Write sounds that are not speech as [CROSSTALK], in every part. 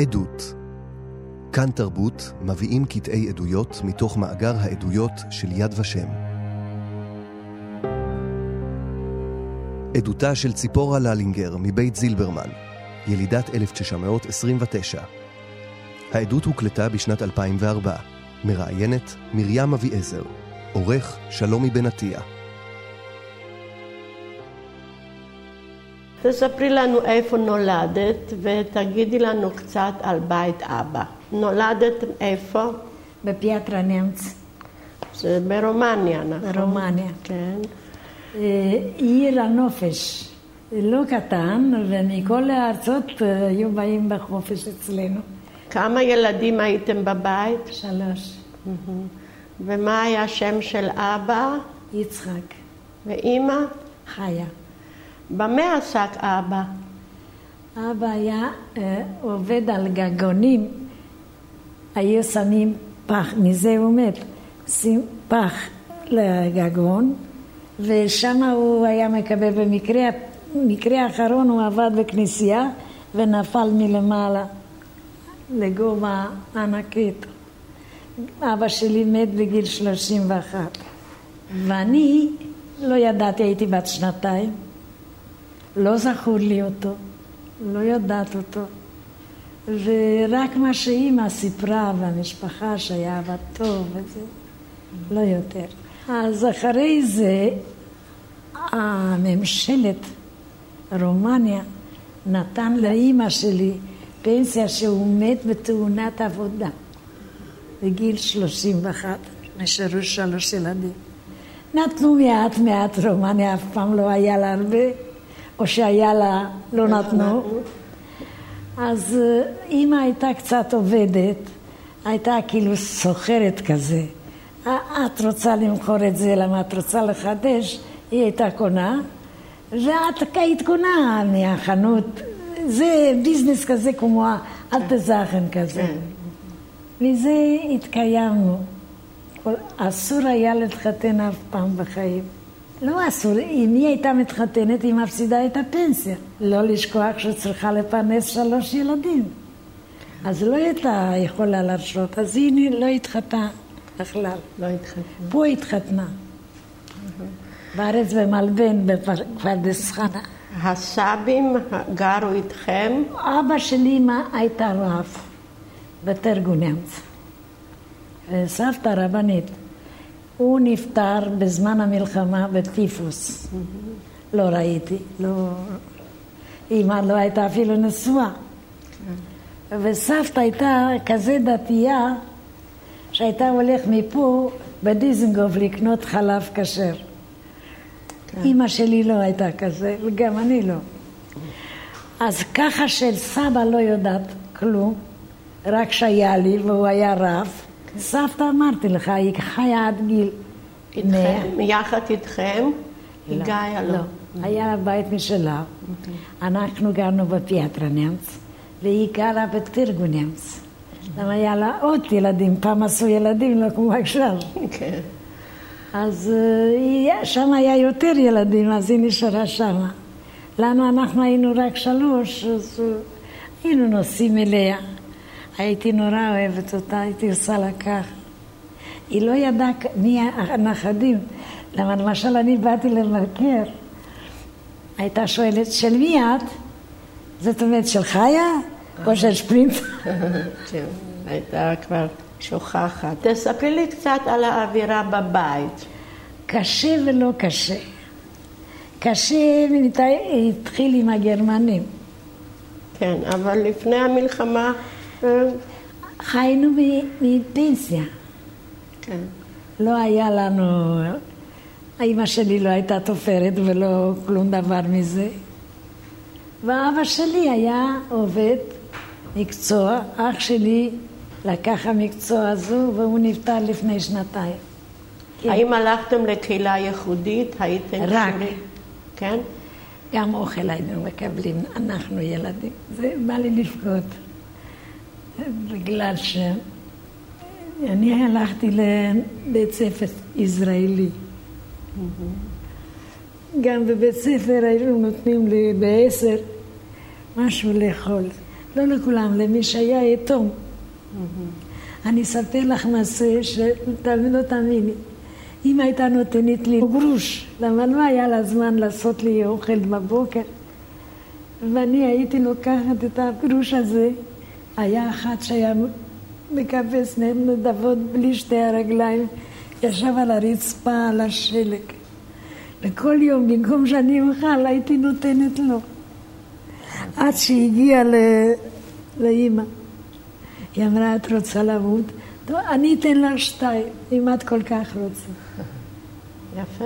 עדות כאן תרבות מביאים קטעי עדויות מתוך מאגר העדויות של יד ושם. עדותה של ציפורה ללינגר מבית זילברמן, ילידת 1929. העדות הוקלטה בשנת 2004. מראיינת מרים אביעזר. עורך שלומי בן עטיה. תספרי לנו איפה נולדת ותגידי לנו קצת על בית אבא. נולדת איפה? בפיאטרה נמצ. זה ברומניה, נכון? ברומניה. כן. אה, עיר הנופש. לא קטן, ומכל הארצות אה, היו באים בחופש אצלנו. כמה ילדים הייתם בבית? שלוש. ומה היה השם של אבא? יצחק. ואימא? חיה. במה עסק אבא? אבא היה אה, עובד על גגונים, היו שמים פח, מזה הוא מת, שים פח לגגון, ושם הוא היה מקבל במקרה, מקרה האחרון הוא עבד בכנסייה ונפל מלמעלה לגובה ענקית. אבא שלי מת בגיל 31, ואני לא ידעתי, הייתי בת שנתיים. לא זכור לי אותו, לא יודעת אותו. ורק מה שאימא סיפרה והמשפחה שהיה עבד טוב וזה, לא יותר. אז אחרי זה הממשלת רומניה נתן לאימא שלי פנסיה שהוא מת בתאונת עבודה בגיל 31, נשארו שלוש ילדים. נתנו מעט מעט, רומניה אף פעם לא היה לה הרבה. או שהיה לה, לא נתנו. אז אה, אימא הייתה קצת עובדת, הייתה כאילו סוחרת כזה. את רוצה למכור את זה, למה את רוצה לחדש? היא הייתה קונה, ואת היית קונה מהחנות. זה ביזנס כזה כמו אלטזכן כזה. כן. מזה התקיימנו. אסור היה להתחתן אף פעם בחיים. לא אסור, אם היא הייתה מתחתנת, היא מפסידה את הפנסיה. לא לשכוח שצריכה לפרנס שלוש ילדים. אז לא הייתה יכולה להרשות, אז היא לא התחתנה בכלל. לא התחתנה. פה התחתנה. בארץ במלבן, בפרדס חנה. הסבים גרו איתכם? אבא של אמא הייתה רב בתרגוננץ. וסבתא רבנית. הוא נפטר בזמן המלחמה בטיפוס. לא ראיתי, לא... אמא לא הייתה אפילו נשואה. וסבתא הייתה כזה דתייה, שהייתה הולך מפה בדיזנגוף לקנות חלב כשר. כן. אימא שלי לא הייתה כזה, וגם אני לא. אז ככה של סבא לא יודעת כלום, רק שהיה לי, והוא היה רב. סבתא אמרתי לך, היא חיה עד גיל איתכם, יחד איתכם? לא, גאיה לא. לא. היה בית משלה. אוקיי. אנחנו גרנו בפיאטרנמס, והיא גרה בטירגונמס. למה היה לה עוד ילדים, פעם עשו ילדים, לא כמו עכשיו. כן. אז אה, שם היה יותר ילדים, אז היא נשארה שם. לנו, אנחנו היינו רק שלוש, אז אה, היינו נוסעים אליה. הייתי נורא אוהבת אותה, הייתי עושה לה כך. היא לא ידעה מי הנכדים. למה למשל אני באתי לבקר, הייתה שואלת, של מי את? זאת אומרת, של חיה או של שפרינט? [LAUGHS] כן, הייתה כבר שוכחת. תספרי לי קצת על האווירה בבית. קשה ולא קשה. קשה מתי התחיל עם הגרמנים. כן, אבל לפני המלחמה חיינו מפנסיה. כן. לא היה לנו, האימא שלי לא הייתה תופרת ולא כלום דבר מזה. ואבא שלי היה עובד מקצוע, אח שלי לקח המקצוע הזו והוא נפטר לפני שנתיים. כן. האם הלכתם לקהילה ייחודית? הייתם רק. שורי? כן? גם אוכל היינו מקבלים, אנחנו ילדים. זה בא לי לבכות. בגלל שאני הלכתי לבית ספר ישראלי. גם בבית ספר היו נותנים לי בעשר משהו לאכול. לא לכולם, למי שהיה יתום. אני אספר לך מעשה שתאמין תאמיני. אמא הייתה נותנת לי גרוש, למה לא היה לה זמן לעשות לי אוכל בבוקר. ואני הייתי לוקחת את הגרוש הזה, היה אחד שהיה מקבץ נדבות בלי שתי הרגליים, ישב על הרצפה, על השלג. וכל יום, במקום שאני אוכל, הייתי נותנת לו. עד שהגיע לאימא. היא אמרה, את רוצה למות? טוב, אני אתן לה שתיים, אם את כל כך רוצה. יפה.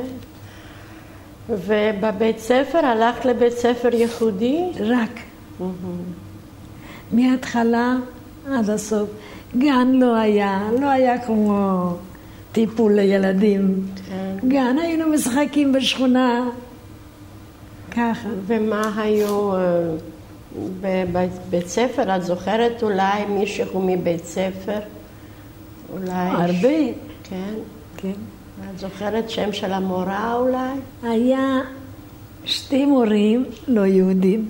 ובבית ספר, הלכת לבית ספר ייחודי? רק. מההתחלה עד הסוף. גן לא היה, לא היה כמו טיפול לילדים. כן. גן, היינו משחקים בשכונה, ככה. ומה היו אה, בבית ספר? את זוכרת אולי מישהו מבית ספר? אולי... הרבה. כן. כן. את זוכרת שם של המורה אולי? היה שתי מורים לא יהודים,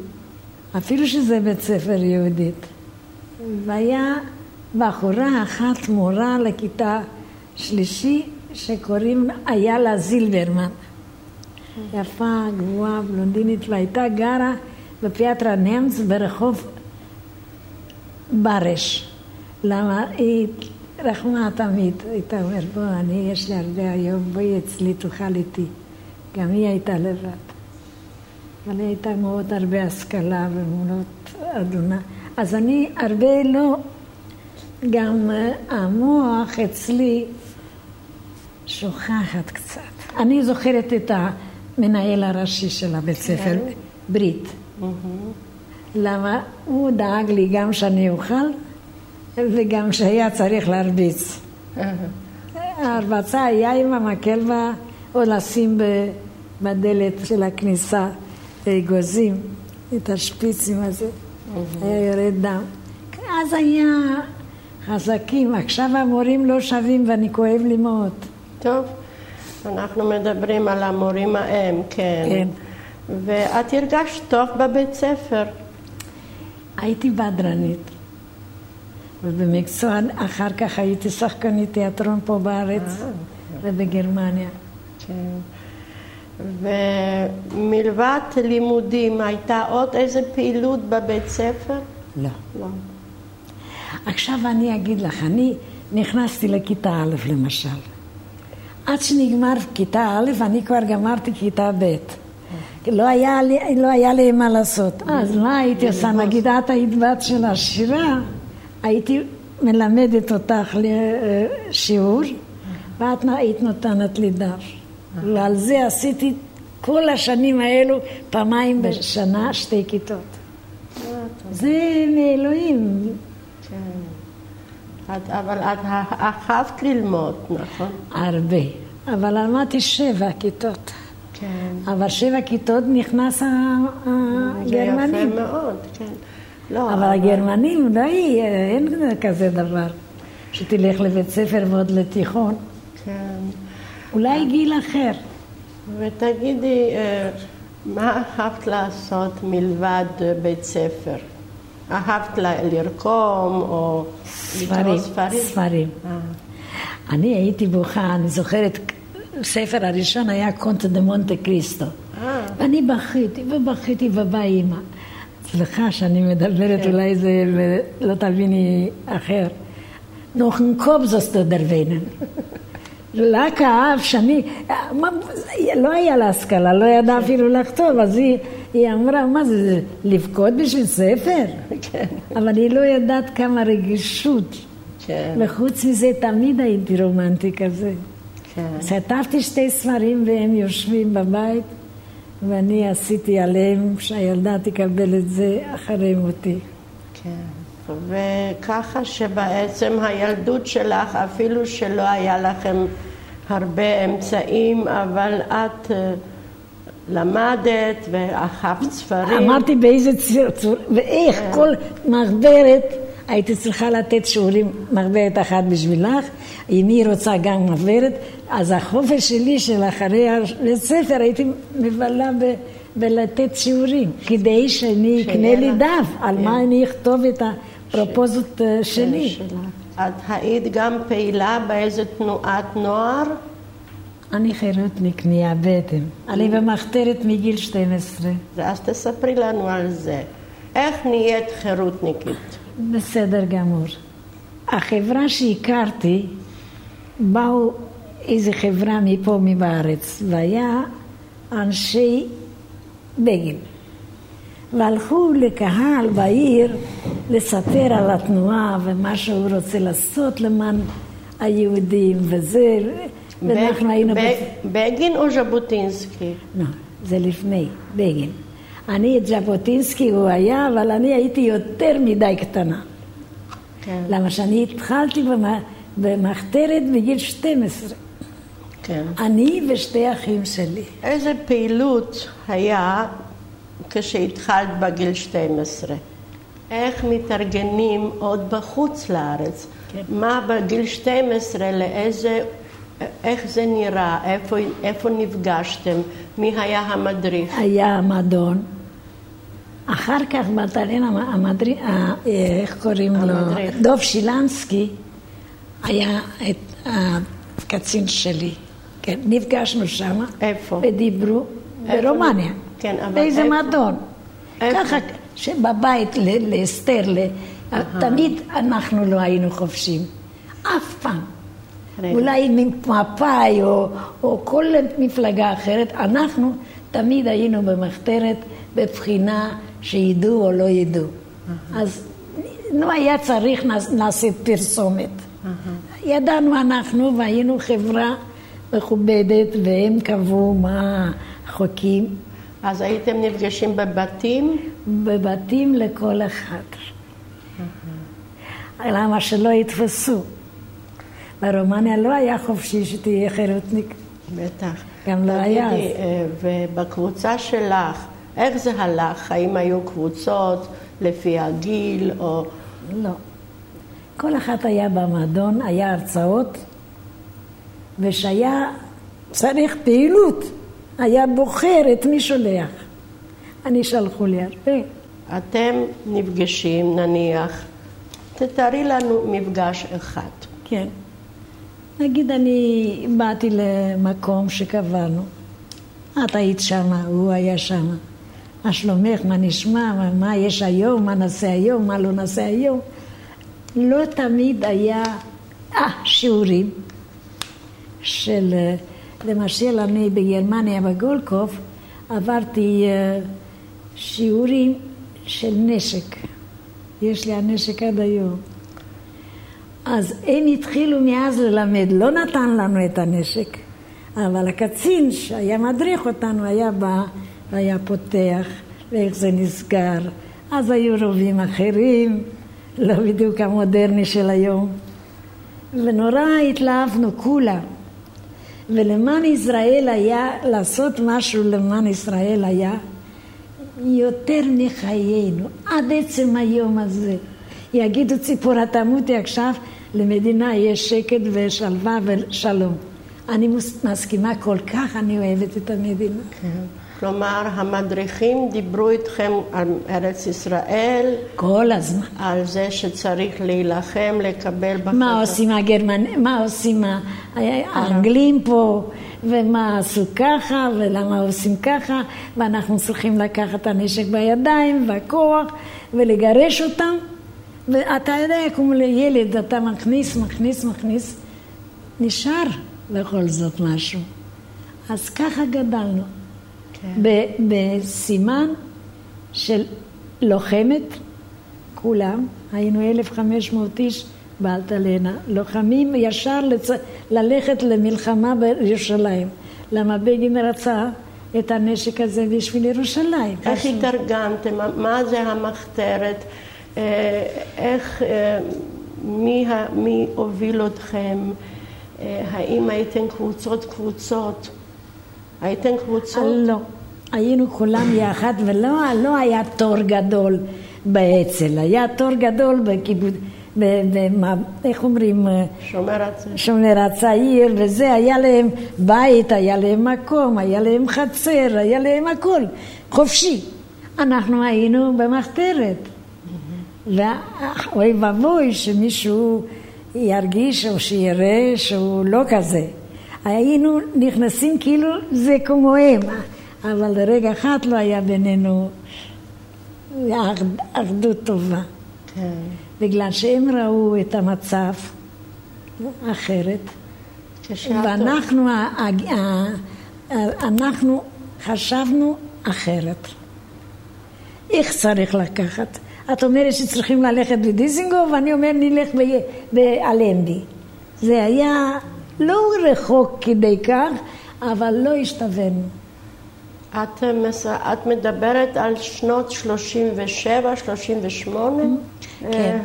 אפילו שזה בית ספר יהודית. והיה בחורה אחת מורה לכיתה שלישי שקוראים איילה זילברמן. יפה, גבוהה, בלונדינית, והייתה גרה בפיאטרה נמץ ברחוב ברש. למה היא רחמה תמיד, הייתה אומרת, בוא, אני, יש לי הרבה היום, בואי אצלי, תאכל איתי. גם היא הייתה לבד. אבל היא הייתה מאוד הרבה השכלה ומונות אדונה. אז אני הרבה לא, גם אה, המוח אצלי שוכחת קצת. אני זוכרת את המנהל הראשי של הבית ספר, כן. ברית. למה הוא דאג לי גם שאני אוכל וגם שהיה צריך להרביץ. [LAUGHS] ההרבצה היה עם המקל או לשים בדלת של הכניסה אגוזים, את השפיצים הזה, היה יורד דם. אז היה חזקים, עכשיו המורים לא שווים ואני כואב לי מאוד. טוב, אנחנו מדברים על המורים ההם, כן. כן. ואת הרגשת טוב בבית ספר. הייתי בדרנית. ובמקצוע אחר כך הייתי שחקנית תיאטרון פה בארץ אה, ובגרמניה. כן. ומלבד לימודים, הייתה עוד איזה פעילות בבית ספר? לא. לא. עכשיו אני אגיד לך, אני נכנסתי לכיתה א' למשל. עד שנגמר כיתה א', אני כבר גמרתי כיתה ב'. לא היה לי, לא היה לי מה לעשות. אז מה הייתי עושה? נגיד את היית בת של השירה, הייתי מלמדת אותך לשיעור, ואת היית נותנת לי דף. ועל זה עשיתי כל השנים האלו פעמיים בשנה שתי כיתות. זה מאלוהים. כן. אבל את אהבת ללמוד, נכון? הרבה. אבל למדתי שבע כיתות. כן. אבל שבע כיתות נכנס הגרמנים. זה יפה מאוד, כן. לא, אבל הגרמנים, די, אין כזה דבר. שתלך לבית ספר ועוד לתיכון. כן. אולי גיל אחר. ותגידי, אה, מה אהבת לעשות מלבד בית ספר? אהבת לרקום או לקרוא ספרים? ספרים. אה. אני הייתי בוכה, אני זוכרת, הספר הראשון היה קונטה דה מונטה קריסטו. אה. ואני בכיתי ובכיתי ובאה אימא. סליחה שאני מדברת. אולי זה לא תביני אחר. נוחן קובזוס דרווינן. לה כאב שאני, מה, לא היה לה השכלה, לא ידעה אפילו לכתוב, אז היא, היא אמרה, מה זה, לבכות בשביל ספר? [LAUGHS] כן. אבל היא לא יודעת כמה רגישות. כן. וחוץ מזה, תמיד הייתי רומנטי כזה. כן. כתבתי שתי ספרים והם יושבים בבית. ואני עשיתי עליהם שהילדה תקבל את זה אחרי מותי. כן, וככה שבעצם הילדות שלך, אפילו שלא היה לכם הרבה אמצעים, אבל את אה, למדת ואכפת ספרים. אמרתי באיזה צורה, ואיך כן. כל מחברת הייתי צריכה לתת שיעורים, מחברת אחת בשבילך, אם היא רוצה גם מחברת, אז החופש שלי של אחרי בית ספר הייתי מבלה ולתת שיעורים, כדי שאני אקנה לי דף, על מה כן. אני אכתוב את הפרופוזות אה, כן, שלי. את היית גם פעילה באיזה תנועת נוער? אני חירותניק בטן. אני במחתרת מגיל 12. אז תספרי לנו על זה. איך נהיית חירותניקית? בסדר גמור. החברה שהכרתי, באו איזה חברה מפה מבארץ, והיה אנשי בגין. והלכו לקהל בעיר לספר על התנועה ומה שהוא רוצה לעשות למען היהודים וזה, ואנחנו היינו... בגין או ז'בוטינסקי? לא, זה לפני, בגין. אני את ז'בוטינסקי הוא היה, אבל אני הייתי יותר מדי קטנה. כן. למה שאני התחלתי במחתרת בגיל 12. כן. אני ושתי אחים שלי. איזה פעילות היה כשהתחלת בגיל 12? איך מתארגנים עוד בחוץ לארץ? כן. מה בגיל 12, לאיזה, איך זה נראה? איפה, איפה נפגשתם? מי היה המדריך? היה המדון. אחר כך בתלין המדריך, אה, איך קוראים לו? דוב שילנסקי היה את הקצין שלי. כן, נפגשנו שם. איפה? ודיברו ברומניה. כן, אבל באיזה מועדון. ככה, שבבית לאסתר, תמיד אנחנו לא היינו חופשים. אף פעם. אולי מפא"י או, או כל מפלגה אחרת, אנחנו תמיד היינו במחתרת בבחינה שידעו או לא ידעו. אז לא היה צריך נעשה פרסומת. ידענו אנחנו והיינו חברה מכובדת והם קבעו מה החוקים. אז הייתם נפגשים בבתים? בבתים לכל אחד. למה שלא יתפסו? ברומניה לא היה חופשי שתהיה חירותניק. בטח. גם לא היה אז. אה, ובקבוצה שלך, איך זה הלך? האם היו קבוצות לפי הגיל או... לא. כל אחת היה במועדון, היה הרצאות, ושהיה צריך פעילות, היה בוחר את מי שולח. אני שלחו לי הרבה. אתם נפגשים, נניח, תתארי לנו מפגש אחד. כן. נגיד אני באתי למקום שקבענו. את היית שמה, הוא היה שמה. מה שלומך, מה נשמע, מה, מה יש היום, מה נעשה היום, מה לא נעשה היום. לא תמיד היה, אה, שיעורים של, למשל אני בגרמניה בגולקוב עברתי אה, שיעורים של נשק. יש לי הנשק עד היום. אז הם התחילו מאז ללמד, לא נתן לנו את הנשק, אבל הקצין שהיה מדריך אותנו היה בא והיה פותח, ואיך זה נסגר. אז היו רובים אחרים, לא בדיוק המודרני של היום. ונורא התלהבנו כולם. ולמען ישראל היה, לעשות משהו למען ישראל היה יותר מחיינו, עד עצם היום הזה. יגידו ציפורה תמותי עכשיו, למדינה יש שקט ושלווה ושלום. אני מסכימה כל כך, אני אוהבת את המדינה. כן. כלומר, המדריכים דיברו איתכם על ארץ ישראל. כל הזמן. על זה שצריך להילחם, לקבל בחזרה. מה עושים הגרמנים, מה עושים האנגלים פה, ומה עשו ככה, ולמה עושים ככה, ואנחנו צריכים לקחת את הנשק בידיים, והכוח, ולגרש אותם. ואתה יודע, כמו לילד, אתה מכניס, מכניס, מכניס, נשאר בכל זאת משהו. אז ככה גדלנו. כן. בסימן של לוחמת, כולם, היינו 1,500 איש באלטלנה, לוחמים ישר לצ... ללכת למלחמה בירושלים. למה בגין רצה את הנשק הזה בשביל ירושלים. איך התארגנתם? מה זה המחתרת? אה, איך, אה, מי, מי הוביל אתכם? אה, האם הייתם קבוצות קבוצות? הייתם קבוצות? לא. היינו כולם יחד, ולא לא היה תור גדול באצ"ל, היה תור גדול בקיבוץ, איך אומרים? שומר הצעיר. שומר הצעיר, וזה, היה להם בית, היה להם מקום, היה להם חצר, היה להם הכל, חופשי. אנחנו היינו במחתרת. ואוי ואבוי שמישהו ירגיש או שיראה שהוא לא כזה. היינו נכנסים כאילו זה כמו הם, אבל לרגע אחד לא היה בינינו אחדות טובה. כן. בגלל שהם ראו את המצב אחרת, ואנחנו אנחנו חשבנו אחרת. איך צריך לקחת? את אומרת שצריכים ללכת בדיזינגוף, ואני אומר נלך באלנבי. זה היה לא רחוק כדי כך, אבל לא השתווינו. את, את מדברת על שנות 37, 38? כן.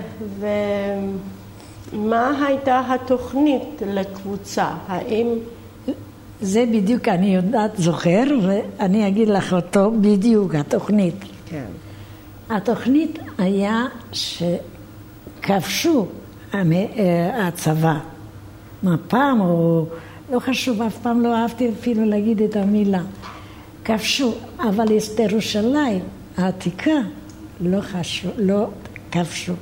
ומה הייתה התוכנית לקבוצה? האם... זה בדיוק אני יודעת, זוכר, ואני אגיד לך אותו בדיוק, התוכנית. כן. התוכנית היה שכבשו אה, הצבא, מפ"ם או לא חשוב, אף פעם לא אהבתי אפילו להגיד את המילה. כבשו, אבל את ירושלים העתיקה לא, חשו, לא כבשו.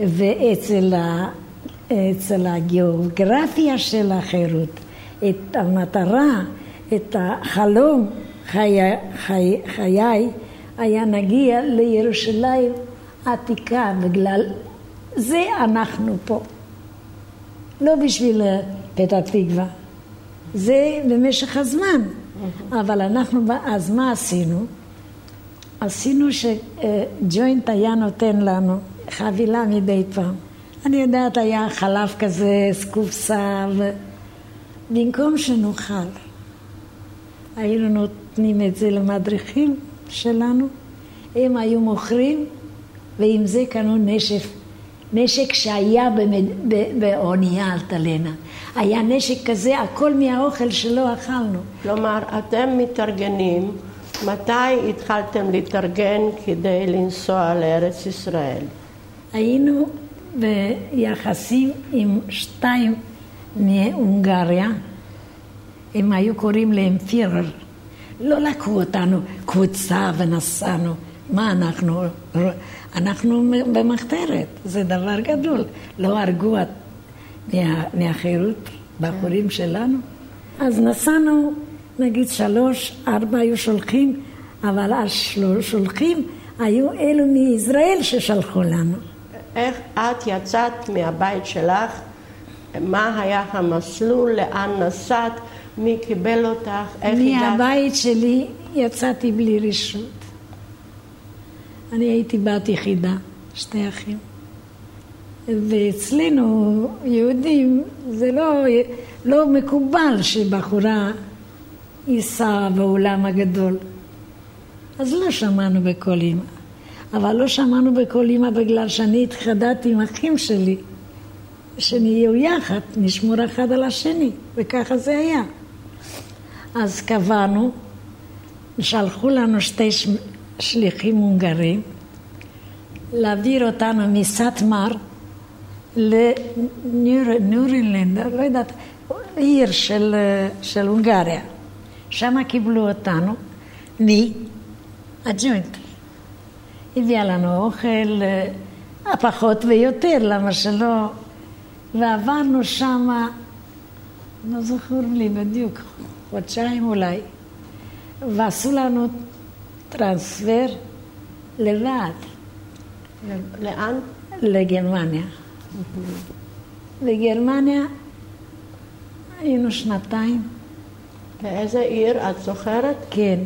ואצל ה, אצל הגיאוגרפיה של החירות, את המטרה, את החלום חיי, חיי, חיי היה נגיע לירושלים עתיקה, בגלל זה אנחנו פה. לא בשביל פתח תקווה, זה במשך הזמן. אבל אנחנו, אז מה עשינו? עשינו שג'וינט היה נותן לנו חבילה מדי פעם. אני יודעת, היה חלב כזה, קופסה, ובמקום שנאכל, היינו נותנים את זה למדריכים שלנו, הם היו מוכרים, ועם זה קנו נשק, נשק שהיה באונייה אלטלנה. היה נשק כזה, הכל מהאוכל שלא אכלנו. כלומר, אתם מתארגנים, מתי התחלתם להתארגן כדי לנסוע לארץ ישראל? היינו ביחסים עם שתיים מהונגריה, הם היו קוראים להם פירר. לא לקחו אותנו קבוצה ונסענו. מה אנחנו? אנחנו במחתרת, זה דבר גדול. לא הרגו מה, מהחירות בחורים שלנו. אז נסענו, נגיד שלוש, ארבע היו שולחים, אבל השולחים היו אלו מישראל ששלחו לנו. איך את יצאת מהבית שלך? מה היה המסלול? לאן נסעת? מי קיבל אותך? איך הגעת? מהבית שלי יצאתי בלי רשות. אני הייתי בת יחידה, שתי אחים. ואצלנו, יהודים, זה לא, לא מקובל שבחורה ייסע באולם הגדול. אז לא שמענו בקול אימא. אבל לא שמענו בקול אימא בגלל שאני התחדדתי עם אחים שלי, שנהיו יחד, נשמור אחד על השני, וככה זה היה. אז קבענו, שלחו לנו שתי שליחים הונגרים להעביר אותנו מסטמר לניורלנד, לא יודעת, עיר של, של הונגריה. שם קיבלו אותנו מהג'וינט. הביאה לנו אוכל, הפחות ויותר, למה שלא... ועברנו שמה, לא זכור לי בדיוק, חודשיים אולי, ועשו לנו טרנספר לבד. לאן? לגרמניה. בגרמניה היינו שנתיים. באיזה עיר את זוכרת? כן,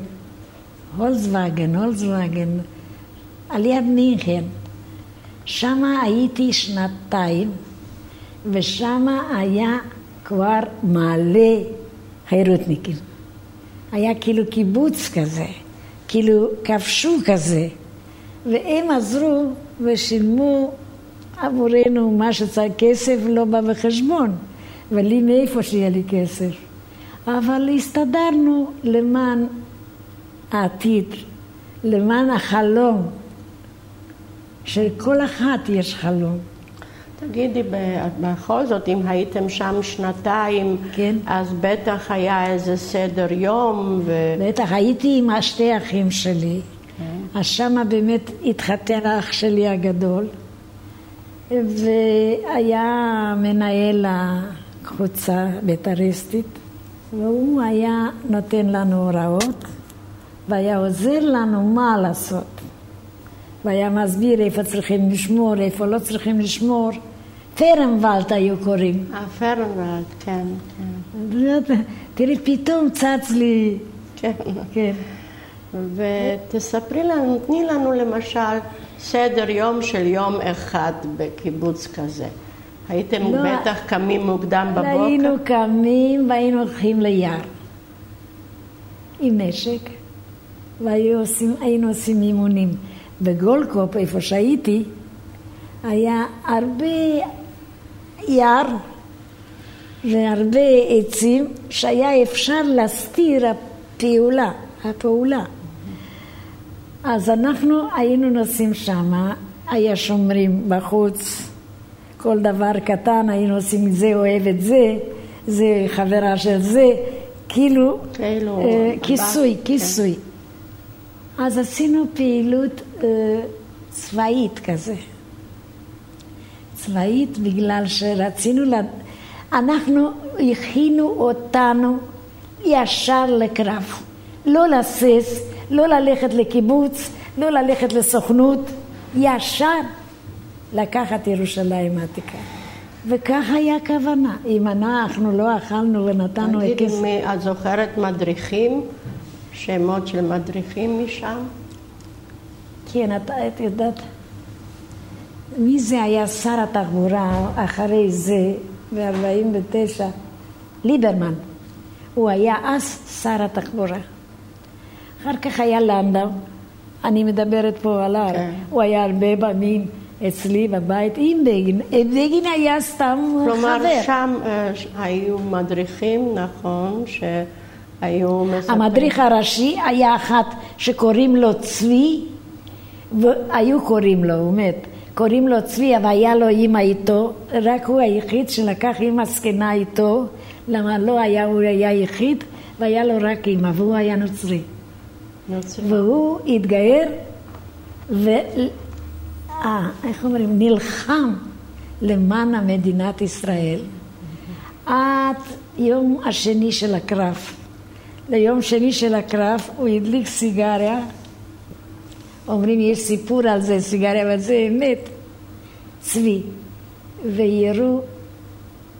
הולצווגן, הולצווגן, על יד מינכן. שם הייתי שנתיים, ושם היה כבר מלא חירותניקים. היה כאילו קיבוץ כזה, כאילו כבשו כזה, והם עזרו ושילמו עבורנו מה שצריך, כסף לא בא בחשבון, ולי מאיפה שיהיה לי כסף. אבל הסתדרנו למען העתיד, למען החלום, שלכל אחת יש חלום. תגידי, בכל זאת, אם הייתם שם שנתיים, כן. אז בטח היה איזה סדר יום, ו... בטח, הייתי עם השתי אחים שלי, אז שמה באמת התחתן האח שלי הגדול, והיה מנהל הקבוצה בית"ריסטית, והוא היה נותן לנו הוראות, והיה עוזר לנו מה לעשות. והיה מסביר איפה צריכים לשמור, איפה לא צריכים לשמור. פרנוולט היו קוראים. הפרנרד, כן, כן. תראי, פתאום צץ לי, כן. כן. ותספרי לנו, תני לנו למשל סדר יום של יום אחד בקיבוץ כזה. הייתם לא, בטח קמים מוקדם בבוקר? היינו קמים והיינו הולכים ליער עם נשק והיינו עושים, אימונים. בגולדקופ, איפה שהייתי, היה הרבה יער והרבה עצים שהיה אפשר להסתיר הפעולה, הפעולה. אז אנחנו היינו נוסעים שמה, היה שומרים בחוץ, כל דבר קטן היינו עושים זה אוהב את זה, זה חברה של זה, כאילו, כאילו, אה, כיסוי, כן. כיסוי. אז עשינו פעילות אה, צבאית כזה. צבאית בגלל שרצינו, ל... אנחנו, הכינו אותנו ישר לקרב. לא להסס, לא ללכת לקיבוץ, לא ללכת לסוכנות, ישר לקחת ירושלים העתיקה. וכך היה הכוונה. אם אנחנו לא אכלנו ונתנו תגידי, הכסף... מי- את זוכרת מדריכים? שמות של מדריכים משם? כן, את, את יודעת, מי זה היה שר התחבורה אחרי זה, ב-49? ליברמן. הוא היה אז שר התחבורה. אחר כך היה לנדאו, אני מדברת פה עליו, כן. הוא היה הרבה פעמים אצלי בבית עם בגין. בגין היה סתם כלומר, חבר. שם אה, היו מדריכים, נכון, שהיו מספרים. המדריך הראשי היה אחת שקוראים לו צבי, והיו קוראים לו, הוא מת, קוראים לו צבי, אבל היה לו אימא איתו, רק הוא היחיד שלקח אימא זקנה איתו, למה לא היה, הוא היה יחיד, והיה לו רק אימא, והוא היה נוצרי. נוצרי. והוא התגייר, ו... אה, איך אומרים? נלחם למען מדינת ישראל עד יום השני של הקרב. ליום שני של הקרב הוא הדליק סיגריה, אומרים יש סיפור על זה, סיגריה, אבל זה אמת, צבי, וירו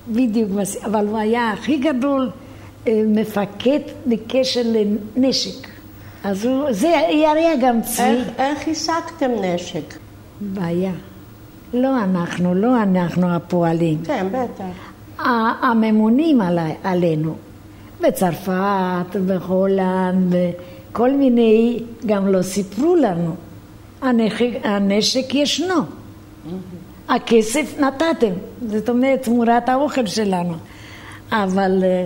בדיוק, אבל הוא היה הכי גדול אה, מפקד בקשר לנשק. אז הוא, זה היה גם צבי. איך, איך השגתם נשק? בעיה. לא אנחנו, לא אנחנו הפועלים. כן, בטח. הממונים עלי, עלינו, בצרפת, בהולנד, בכל מיני, גם לא סיפרו לנו. הנשק, הנשק ישנו. הכסף נתתם, זאת אומרת תמורת האוכל שלנו. אבל אה,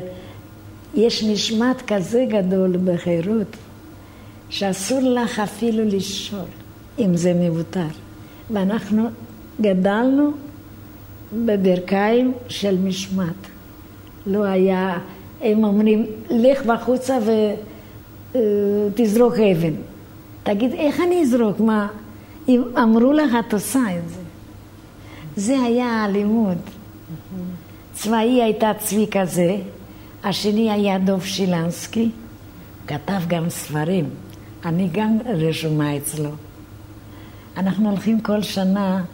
יש נשמט כזה גדול בחירות, שאסור לך אפילו לשאול אם זה מבוטל. ואנחנו גדלנו בברכיים של משמעת. לא היה, הם אומרים, לך בחוצה ותזרוק אבן. תגיד, איך אני אזרוק? מה, אם אמרו לך, את עושה את זה. זה היה הלימוד. צבאי הייתה צבי כזה, השני היה דב שילנסקי, כתב גם ספרים, אני גם רשומה אצלו. אנחנו הולכים כל שנה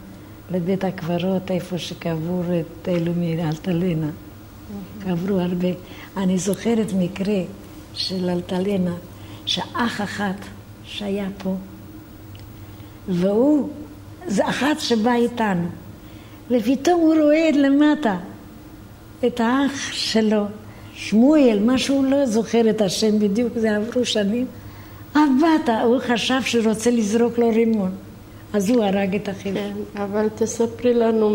לבית הקברות, איפה שקבור את אלו מאלטלנה. קברו הרבה. אני זוכרת מקרה של אלטלנה, שאח אחת שהיה פה, והוא, זה אחת שבאה איתנו, ופתאום הוא רואה למטה את האח שלו, שמואל, משהו הוא לא זוכר את השם בדיוק, זה עברו שנים. הבת, הוא חשב שהוא רוצה לזרוק לו רימון, אז הוא הרג את אחיו. כן, אבל תספרי לנו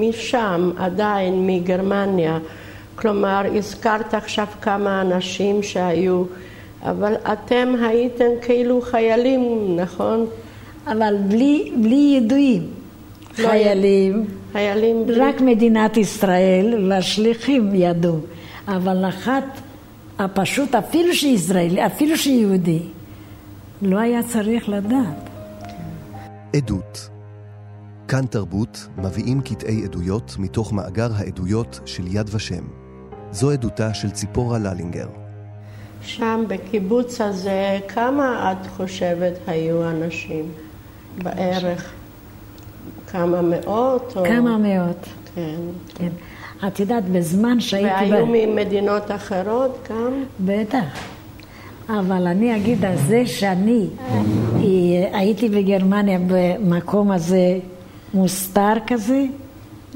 משם, עדיין, מגרמניה. כלומר, הזכרת עכשיו כמה אנשים שהיו, אבל אתם הייתם כאילו חיילים, נכון? אבל בלי, בלי ידועים. לא חיילים, חיילים... בלי- רק מדינת ישראל והשליחים ידעו, אבל אחת הפשוט, אפילו שישראלי, אפילו שיהודי, לא היה צריך לדעת. עדות. כאן תרבות מביאים קטעי עדויות מתוך מאגר העדויות של יד ושם. זו עדותה של ציפורה ללינגר. שם בקיבוץ הזה, כמה את חושבת היו אנשים בערך? כמה מאות? או... כמה מאות, כן. כן. את יודעת, בזמן שהייתי... והיו ב- ממדינות אחרות גם? בטח. אבל אני אגיד על זה שאני הייתי בגרמניה במקום הזה מוסתר כזה,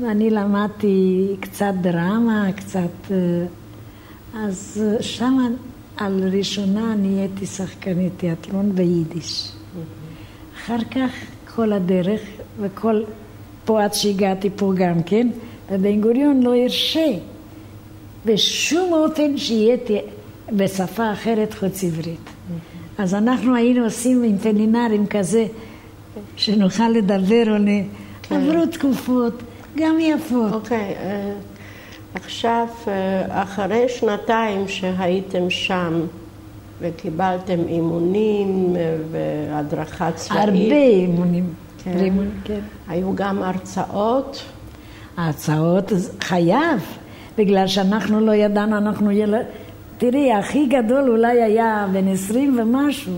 ואני למדתי קצת דרמה, קצת... אה, אז שם על ראשונה נהייתי שחקנית תיאטרון ביידיש. אחר כך כל הדרך, וכל... פה עד שהגעתי פה גם כן, ובן גוריון לא הרשה בשום אופן שיהיה בשפה אחרת חוץ עברית. אז אנחנו היינו עושים עם פלינרים כזה, שנוכל לדבר או ל... עברו תקופות, גם יפות. אוקיי, אה, עכשיו, אה, אחרי שנתיים שהייתם שם וקיבלתם אימונים אה, והדרכה צבאית, הרבה אימונים. כן. אימון, כן. היו גם הרצאות. ההצעות חייב, בגלל שאנחנו לא ידענו, אנחנו ילד... תראי, הכי גדול אולי היה בן עשרים ומשהו.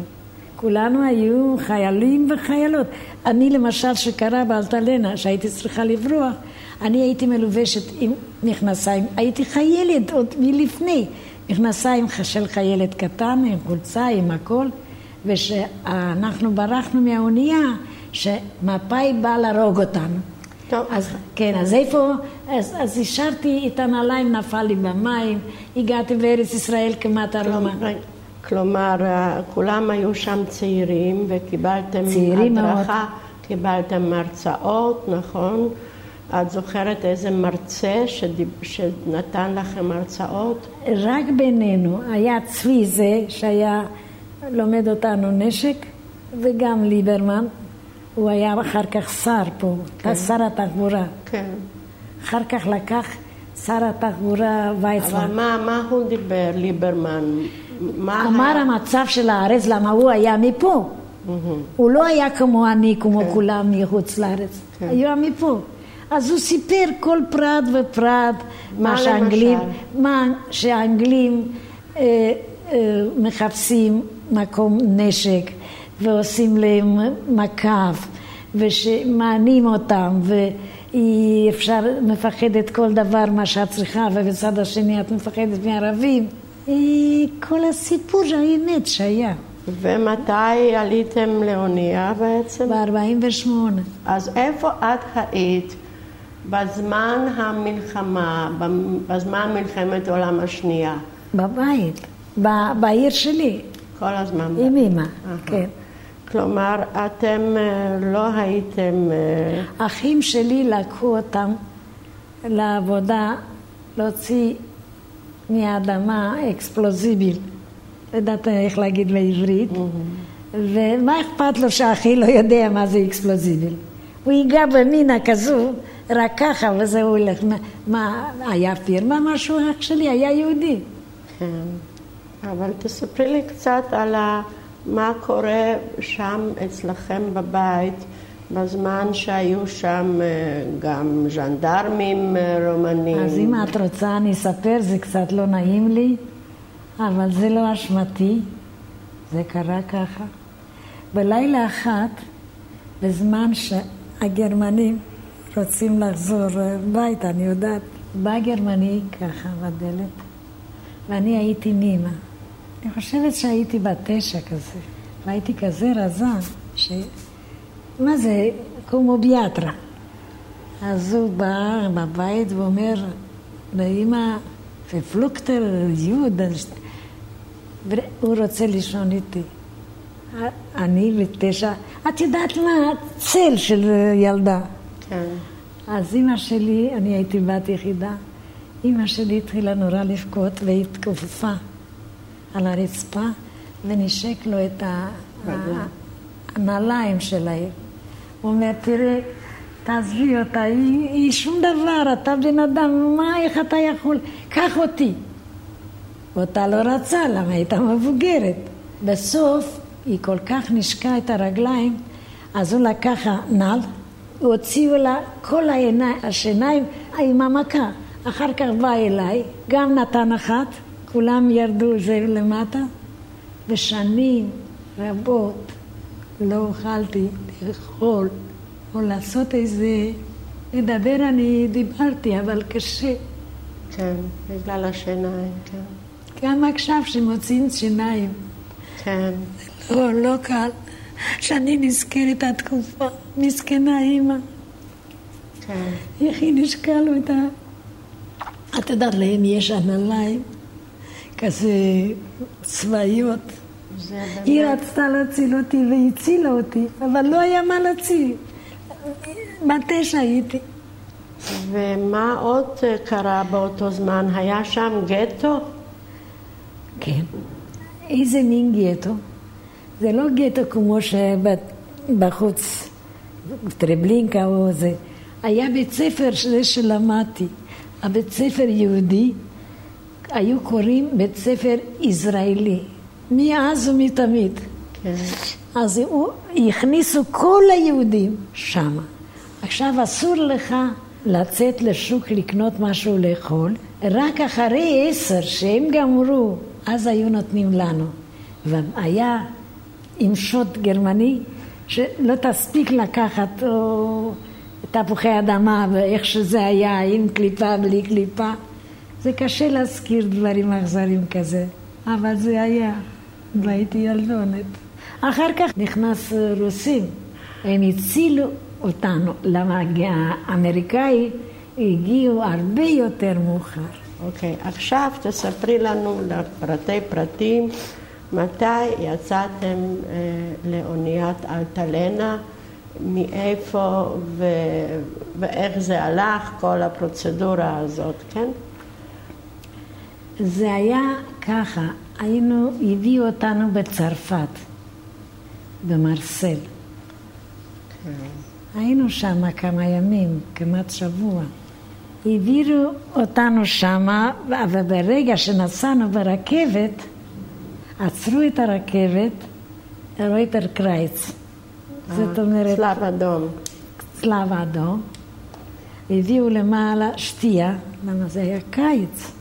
כולנו היו חיילים וחיילות. אני למשל, שקרה באלטלנה, שהייתי צריכה לברוח, אני הייתי מלובשת עם מכנסיים, הייתי חיילת עוד מלפני, מכנסיים של חיילת קטן, עם חולצה, עם הכל, ושאנחנו ברחנו מהאונייה, שמפא"י בא להרוג אותנו. טוב, אז כן, אז איפה, אז, אז השארתי את הנעליים, נפל לי במים, הגעתי בארץ ישראל כמעט ארומה. כלומר, אה, כולם היו שם צעירים וקיבלתם צעירים הדרכה, קיבלתם הרצאות, נכון? את זוכרת איזה מרצה שדיב... שנתן לכם הרצאות? רק בינינו היה צבי זה שהיה לומד אותנו נשק, וגם ליברמן, הוא היה אחר כך שר פה, כן. שר התחבורה. כן. אחר כך לקח שר התחבורה אבל ויצמן. מה, מה הוא דיבר, ליברמן? מה אמר היה? המצב של הארץ, למה הוא היה מפה. מהמם. הוא לא היה כמו אני, כמו כן. כולם מחוץ לארץ. כן. היה מפה. אז הוא סיפר כל פרט ופרט, מה מה שהאנגלים, למשל? מה שהאנגלים אה, אה, מחפשים מקום נשק ועושים להם מקף ושמענים אותם ואי אפשר, מפחדת כל דבר מה שאת צריכה ובצד השני את מפחדת מערבים. כל הסיפור האמת שהיה ומתי עליתם לאונייה בעצם? ב-48. אז איפה את היית בזמן המלחמה, בזמן מלחמת העולם השנייה? בבית, ב- בעיר שלי, כל הזמן. עם אהה. כן. כלומר, אתם אה, לא הייתם... אה, אחים שלי לקחו אותם לעבודה, להוציא מהאדמה explosive, לא יודעת איך להגיד בעברית, ומה אכפת לו שאחי לא יודע מה זה explosive? הוא ייגע במינה כזו, רק ככה וזהו הולך. מה- מה, היה פירמה משהו? אח שלי היה יהודי. כן. אבל תספרי לי קצת על ה... מה קורה שם אצלכם בבית בזמן שהיו שם אה, גם ז'נדרמים אה, רומנים. אז אם את רוצה אני אספר, זה קצת לא נעים לי, אבל זה לא אשמתי, זה קרה ככה. בלילה אחת, בזמן שהגרמנים רוצים לחזור הביתה, אני יודעת, בא גרמני ככה בדלת, ואני הייתי אמא. אני חושבת שהייתי בת תשע כזה, והייתי כזה רזה, ש... מה זה, כמו ביאטרה. אז הוא בא בבית ואומר לאמא, ופלוקטר יהודה, והוא רוצה לישון איתי. אני בתשע, את יודעת מה? צל של ילדה. כן. אז אימא שלי, אני הייתי בת יחידה, אימא שלי התחילה נורא לבכות והיא התכופפה על הרצפה ונשק לו את. הנעליים שלהם. הוא אומר, תראה, תעזבי אותה, היא, היא שום דבר, אתה בן אדם, מה, איך אתה יכול? קח אותי. ואותה לא רצה, למה הייתה מבוגרת. בסוף היא כל כך נשקה את הרגליים, אז הוא לקח נעל, הוציאו לה כל העיניים, השיניים עם המכה. אחר כך בא אליי, גם נתן אחת, כולם ירדו זה למטה, ושנים רבות לא אוכלתי לאכול או לעשות איזה... לדבר אני דיברתי, אבל קשה. כן, בגלל השיניים, כן. גם עכשיו שמוציאים שיניים. כן. לא, לא קל. שאני נזכרת התקופה, מסכנה אימא. כן. איך היא נשקה לו את ה... את יודעת, להם יש הנעליים כזה צבאיות. היא רצתה להציל אותי והצילה אותי, אבל לא היה מה להציל. בתשע הייתי. ומה עוד קרה באותו זמן? היה שם גטו? כן. איזה מין גטו? זה לא גטו כמו שבחוץ, טרבלינקה או זה. היה בית ספר שזה שלמדתי. הבית ספר יהודי, היו קוראים בית ספר ישראלי. מאז ומתמיד. כן. אז הוא, הכניסו כל היהודים שמה. עכשיו אסור לך לצאת לשוק לקנות משהו לאכול, רק אחרי עשר שהם גמרו, אז היו נותנים לנו. והיה עם שוט גרמני, שלא תספיק לקחת או תפוחי אדמה ואיך שזה היה, עם קליפה, בלי קליפה. זה קשה להזכיר דברים אכזרים כזה, אבל זה היה. והייתי ילדונת. אחר כך נכנס רוסים, הם הצילו אותנו, למה האמריקאי הגיעו הרבה יותר מאוחר. אוקיי, okay, עכשיו תספרי לנו לפרטי פרטים מתי יצאתם אה, לאוניית אלטלנה, מאיפה ו... ואיך זה הלך, כל הפרוצדורה הזאת, כן? זה היה ככה, היינו, הביאו אותנו בצרפת, במרסל. כן. היינו שם כמה ימים, כמעט שבוע. העבירו אותנו שם, וברגע שנסענו ברכבת, עצרו את הרכבת, רויטר קרייץ. זאת אומרת... צלב אדום. צלב אדום. הביאו למעלה שתייה, למה זה היה קיץ,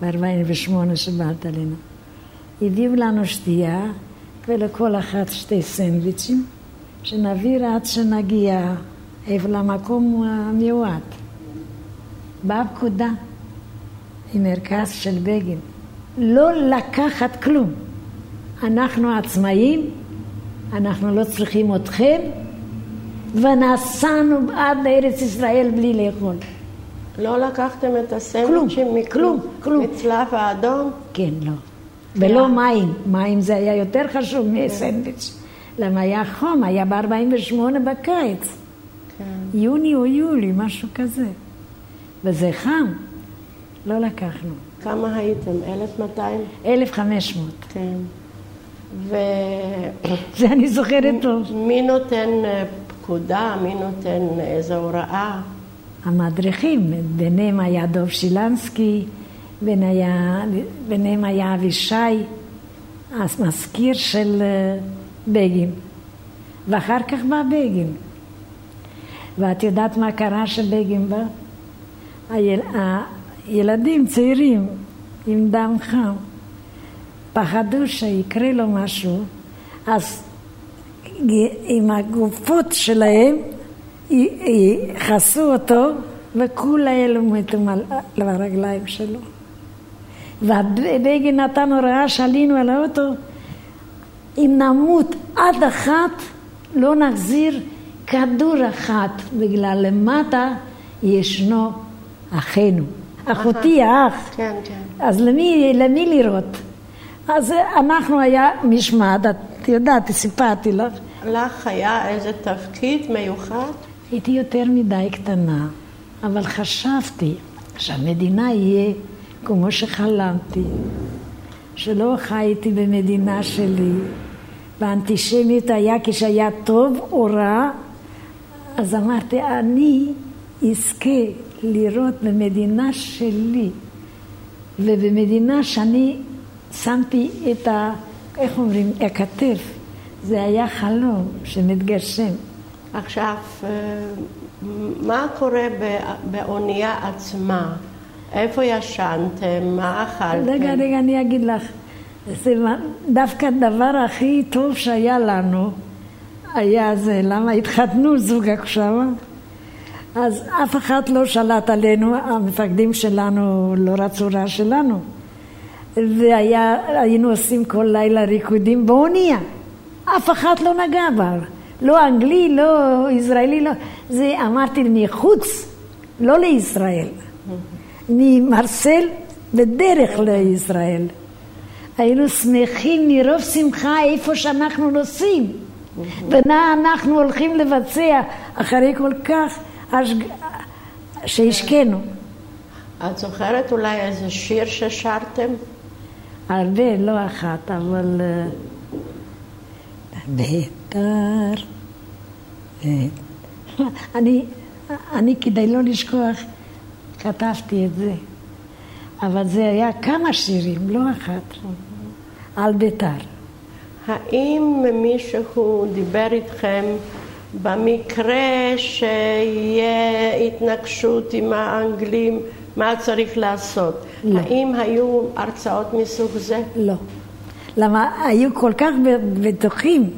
ב-48 שבאת עלינו. הביאו לנו שתייה, ולכל אחת שתי סנדוויצ'ים, שנעביר עד שנגיע למקום המיועד. באה פקודה עם מרכז של בגין. לא לקחת כלום. אנחנו עצמאים, אנחנו לא צריכים אתכם, ונסענו עד לארץ ישראל בלי לאכול. לא לקחתם את הסנדוויצ'ים מכלום, כלום. מצלב האדום? כן, לא. ולא מים, מים זה היה יותר חשוב מסנדוויץ'. למה היה חום, היה ב-48 בקיץ. כן. יוני או יולי, משהו כזה. וזה חם, לא לקחנו. כמה הייתם? 1,200? 1,500. כן. ו... [LAUGHS] זה אני זוכרת טוב. מי נותן אה, פקודה? מי נותן איזו הוראה? המדריכים, ביניהם היה דוב שילנסקי, ביניהם היה אבישי, המזכיר של אה, בגין. ואחר כך בא בגין. ואת יודעת מה קרה שבגין בא? היל... הילדים צעירים עם דם חם פחדו שיקרה לו משהו, אז עם הגופות שלהם יכסו אותו וכולה אלו מתו על הרגליים שלו. ובגין נתן הוראה שעלינו על האוטו, אם נמות עד אחת, לא נחזיר כדור אחת, בגלל למטה ישנו אחינו. אחותי האח. כן, כן. אז למי, למי לראות? אז אנחנו היה משמעת, את יודעת, סיפרתי לך. לך היה איזה תפקיד מיוחד? הייתי יותר מדי קטנה, אבל חשבתי שהמדינה יהיה כמו שחלמתי, שלא חייתי במדינה שלי, והאנטישמיות היה כשהיה טוב או רע, אז אמרתי, אני אזכה לראות במדינה שלי ובמדינה שאני שמתי את ה... איך אומרים? הכתף. זה היה חלום שמתגשם. עכשיו, אה, מה קורה באונייה עצמה? איפה ישנתם? מה אכלתם? רגע, רגע, אני אגיד לך. זה דווקא הדבר הכי טוב שהיה לנו היה זה, למה התחתנו זוג עכשיו, אז אף אחד לא שלט עלינו, המפקדים שלנו לא רצו רע שלנו. והיינו עושים כל לילה ריקודים באונייה. אף אחד לא נגע בה. לא אנגלי, לא ישראלי, לא... זה אמרתי מחוץ, לא לישראל. ממרסל בדרך לישראל. היינו שמחים מרוב שמחה איפה שאנחנו נוסעים. ומה אנחנו הולכים לבצע אחרי כל כך שהשקענו. את זוכרת אולי איזה שיר ששרתם? הרבה, לא אחת, אבל... אה, ביתר. אני, אני כדי לא לשכוח כתבתי את זה. אבל זה היה כמה שירים, לא אחת, על ביתר. האם מישהו דיבר איתכם במקרה שיהיה התנגשות עם האנגלים, מה צריך לעשות? לא. האם היו הרצאות מסוג זה? לא. למה היו כל כך בטוחים.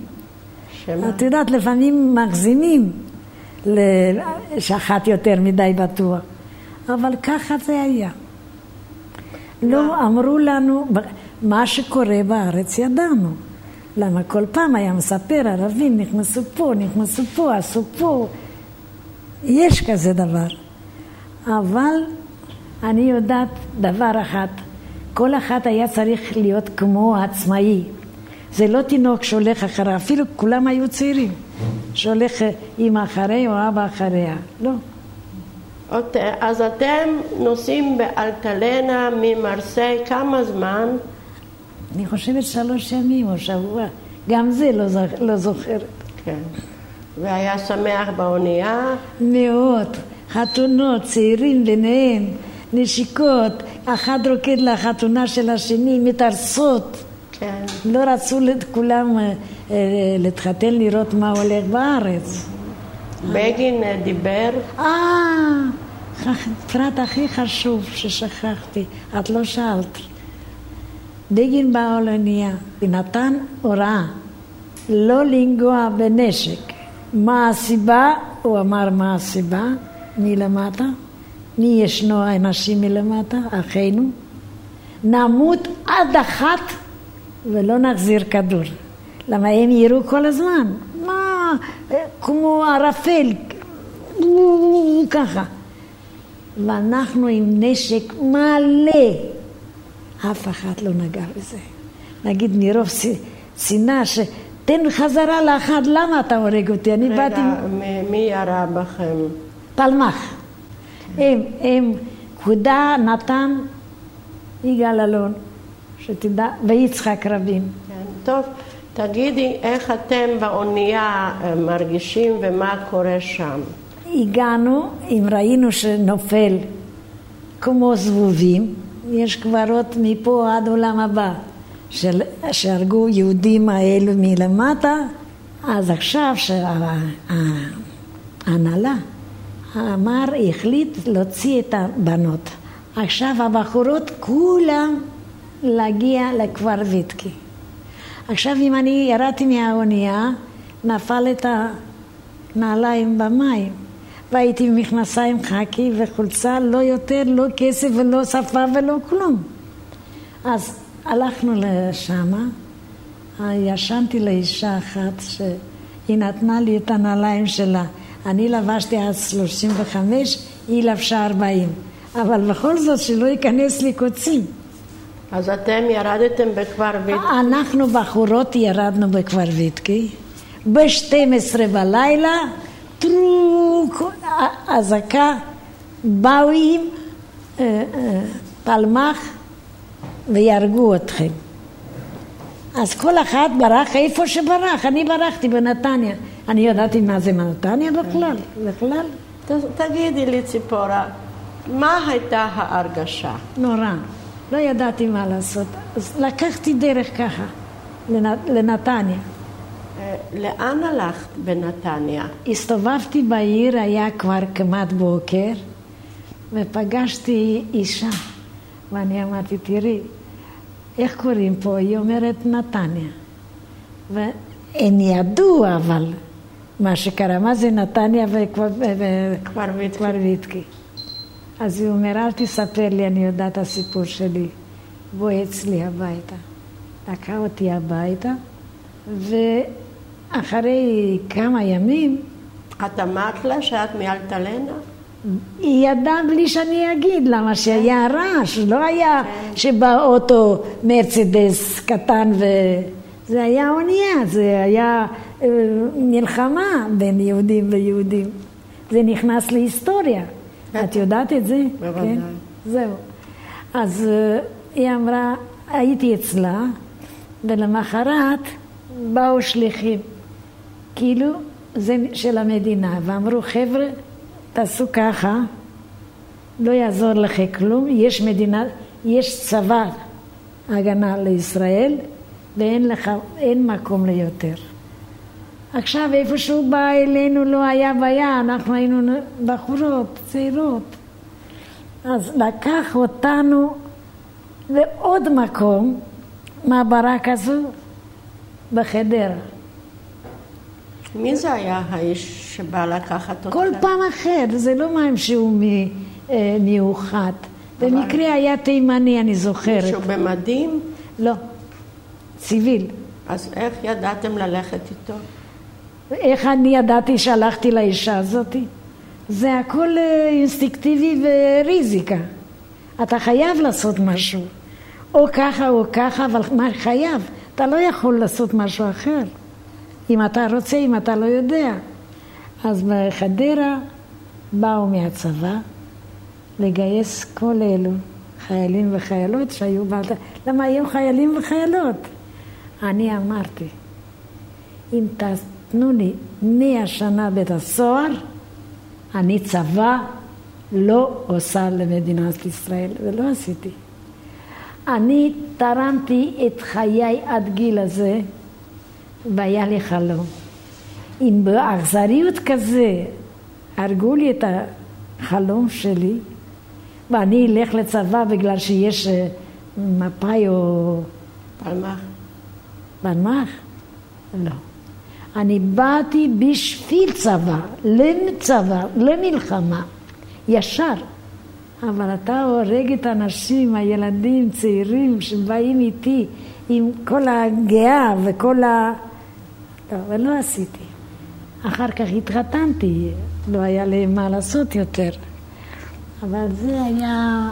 שמה? את יודעת, לפעמים מגזימים שאחת יותר מדי בטוח. אבל ככה זה היה. לא אמרו לנו, מה שקורה בארץ ידענו. למה כל פעם היה מספר, ערבים נכנסו פה, נכנסו פה, עשו פה. יש כזה דבר. אבל אני יודעת דבר אחד, כל אחד היה צריך להיות כמו עצמאי. זה לא תינוק שהולך אחריו, אפילו כולם היו צעירים, שהולך אימא אחרי או אבא אחריה, לא. אז אתם נוסעים באלטלנה ממרסיי כמה זמן? אני חושבת שלוש ימים או שבוע, גם זה לא, זוכ... לא זוכרת. כן. והיה שמח באונייה? מאוד. חתונות, צעירים ביניהם, נשיקות, אחד רוקד לחתונה של השני, מתארסות. כן. לא רצו את כולם אה, אה, להתחתן לראות מה הולך בארץ. בגין אה, דיבר? אה, פרט הכי חשוב ששכחתי, את לא שאלת. בגין בא לאונייה ונתן הוראה לא לנגוע בנשק. מה הסיבה? הוא אמר מה הסיבה מלמטה. מי ישנו האנשים מלמטה? אחינו. נמות עד אחת ולא נחזיר כדור. למה הם יראו כל הזמן. מה, כמו ערפל, ככה. ואנחנו עם נשק מלא. אף אחד לא נגע בזה. נגיד מרוב שנאה ש... תן חזרה לאחד, למה אתה הורג אותי? אני רגע, באתי... רגע, מי ירה בכם? פלמח. הם, הם, כבודה, נתן, יגאל אלון, שתדע, ויצחק רבין. כן, טוב, תגידי איך אתם באונייה אה, מרגישים ומה קורה שם. הגענו, אם ראינו שנופל כמו זבובים, יש קברות מפה עד עולם הבא, של, שהרגו יהודים האלו מלמטה, אז עכשיו שההנהלה אמר, החליט להוציא את הבנות. עכשיו הבחורות כולם להגיע לכפר ויטקי. עכשיו אם אני ירדתי מהאונייה, נפל את הנעליים במים. והייתי עם מכנסיים חקי וחולצה, לא יותר, לא כסף ולא שפה ולא כלום. אז הלכנו לשם, ישנתי לאישה אחת שהיא נתנה לי את הנעליים שלה. אני לבשתי אז 35, היא לבשה 40. אבל בכל זאת שלא ייכנס לי קוצים. אז אתם ירדתם בכפר ויטקי? אנחנו בחורות ירדנו בכפר ויטקי. ב-12 בלילה טרוק, אזעקה, באו עם אה, אה, פלמח ויהרגו אתכם. אז כל אחד ברח איפה שברח, אני ברחתי בנתניה. אני ידעתי מה זה נתניה בכלל, בכלל. תגידי לי, ציפורה, מה הייתה ההרגשה? נורא. לא ידעתי מה לעשות. אז לקחתי דרך ככה, לנ- לנתניה. אה, לאן הלכת בנתניה? הסתובבתי בעיר, היה כבר כמעט בוקר, ופגשתי אישה, ואני אמרתי, תראי, איך קוראים פה? היא אומרת נתניה. והם ידעו אבל מה שקרה, מה זה נתניה. ו- ויתקי. אז הוא אומר, אל תספר לי, אני יודעת את הסיפור שלי. בואי אצלי הביתה. לקחה אותי הביתה, ואחרי כמה ימים, את אמרת לה שאת מאלטלנה? היא ידעה בלי שאני אגיד, למה שהיה רעש, לא היה שבא אוטו מרצדס קטן ו... זה היה אונייה, זה היה אה, מלחמה בין יהודים ויהודים. זה נכנס להיסטוריה. את יודעת את זה? בוודאי. כן? זהו. אז אה, היא אמרה, הייתי אצלה, ולמחרת באו שליחים. כאילו זה של המדינה, ואמרו חבר'ה, תעשו ככה, לא יעזור לכם כלום, יש מדינה, יש צבא הגנה לישראל ואין לך, אין מקום ליותר. עכשיו איפה שהוא בא אלינו לא היה בעיה, אנחנו היינו בחורות, צעירות. אז לקח אותנו לעוד מקום, מעברה כזו, בחדרה. מי זה היה האיש שבא לקחת אותך? כל פעם אחר, זה לא משהו מ- אה, מיוחד. במקרה היה תימני, אני זוכרת. מישהו במדים? לא, ציוויל. אז איך ידעתם ללכת איתו? איך אני ידעתי שהלכתי לאישה הזאת? זה הכל אה, אינסטינקטיבי וריזיקה. אתה חייב לעשות משהו. או ככה או ככה, אבל מה חייב? אתה לא יכול לעשות משהו אחר. אם אתה רוצה, אם אתה לא יודע. אז בחדרה באו מהצבא לגייס כל אלו, חיילים וחיילות שהיו באלת... למה היו חיילים וחיילות? אני אמרתי, אם תתנו לי מאה שנה בית הסוהר, אני צבא לא עושה למדינת ישראל, ולא עשיתי. אני תרמתי את חיי עד גיל הזה, והיה לי חלום. אם באכזריות כזה הרגו לי את החלום שלי, ואני אלך לצבא בגלל שיש אה, מפאי או פלמח? פלמ"ח? לא. אני באתי בשביל צבא, לצבא, למלחמה, ישר. אבל אתה הורג את האנשים, הילדים, צעירים, שבאים איתי עם כל הגאה וכל ה... לא, ולא עשיתי. אחר כך התחתנתי, לא היה לי מה לעשות יותר. אבל זה היה...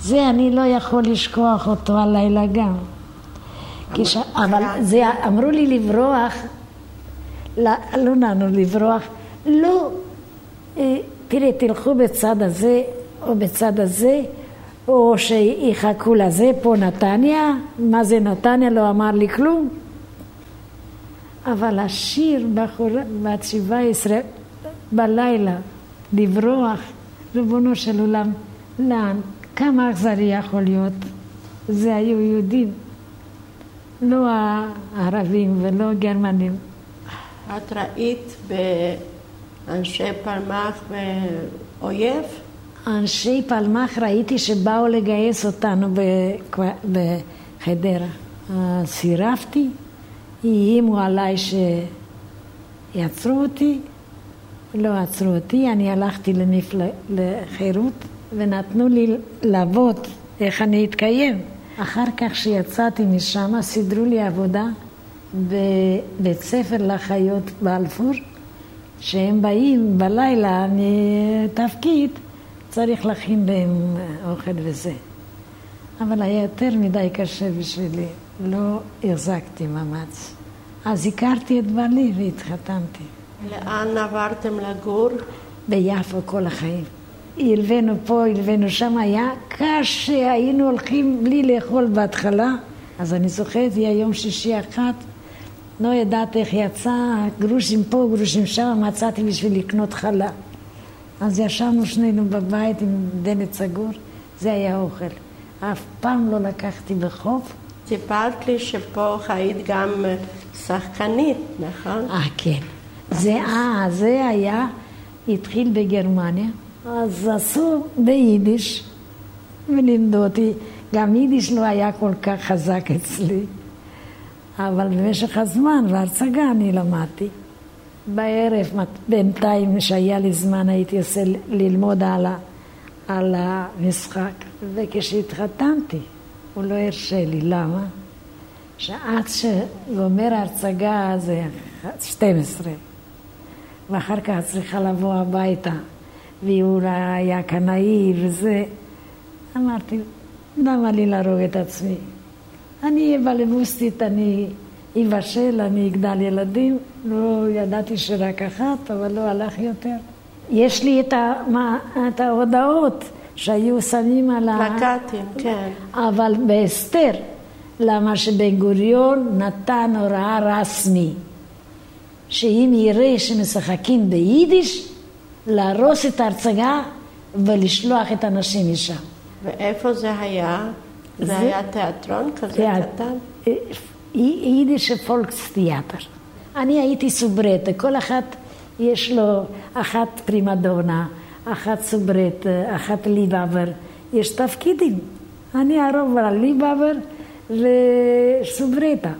זה אני לא יכול לשכוח אותו הלילה גם. כש... אבל זה, אמרו לי לברוח, לא, לא נענו לברוח, לא, אה, תראי, תלכו בצד הזה או בצד הזה, או שיחכו לזה, פה נתניה, מה זה נתניה, לא אמר לי כלום. אבל השיר בחורה בת שבע עשרה בלילה, לברוח, ריבונו של עולם, לאן? כמה אכזרי יכול להיות? זה היו יהודים, לא הערבים ולא הגרמנים. את ראית באנשי פלמח ואויב? אנשי פלמ"ח ראיתי שבאו לגייס אותנו בחדרה. אז סירבתי, איימו עליי שיעצרו אותי, לא עצרו אותי, אני הלכתי למפל... לחירות ונתנו לי לעבוד איך אני אתקיים. אחר כך שיצאתי משם סידרו לי עבודה בבית ספר לחיות בלפור, שהם באים בלילה מתפקיד, צריך להכין להם אוכל וזה. אבל היה יותר מדי קשה בשבילי, לא החזקתי מאמץ. אז הכרתי את בעלי והתחתנתי. לאן עברתם לגור? ביפו כל החיים. הלווינו פה, הלווינו שם, היה קשה, היינו הולכים בלי לאכול בהתחלה. אז אני זוכרת, היה יום שישי אחת, לא יודעת איך יצא, גרושים פה, גרושים שם, מצאתי בשביל לקנות חלה. אז ישבנו שנינו בבית עם דלת סגור, זה היה אוכל. אף פעם לא לקחתי בחוף. סיפרת לי שפה היית גם אה, שחקנית, נכון? אה, כן. זה, אה, זה היה, התחיל בגרמניה, אז עשו ביידיש, ולימדו אותי. גם יידיש לא היה כל כך חזק אצלי, אבל במשך הזמן וההרצגה אני למדתי. בערב, בינתיים, כשהיה לי זמן, הייתי עושה ללמוד על, ה, על המשחק. וכשהתחתנתי, הוא לא הרשה לי. למה? שעד שגומר ההרצגה זה 12, ואחר כך צריכה לבוא הביתה, והוא היה קנאי וזה. אמרתי, למה לי להרוג את עצמי? אני אהיה בלבוסטית, אני אבשל, אני אגדל ילדים. לא ידעתי שרק אחת, אבל לא הלך יותר. יש לי את, ה, מה, את ההודעות שהיו שמים על ה... פלקטים, כן. אבל בהסתר, למה שבן גוריון נתן הוראה רסמי, שאם יראה שמשחקים ביידיש, להרוס את ההרצגה ולשלוח את הנשים משם. ואיפה זה היה? זה, זה היה תיאטרון כזה תיאט... קטן? אה, יידיש פולקסטיאטר. אני הייתי סוברטה, כל אחת יש לו אחת פרימדונה, אחת סוברטה, אחת ליבאבר, יש תפקידים. אני הרוב על ליבאבר וסוברטה.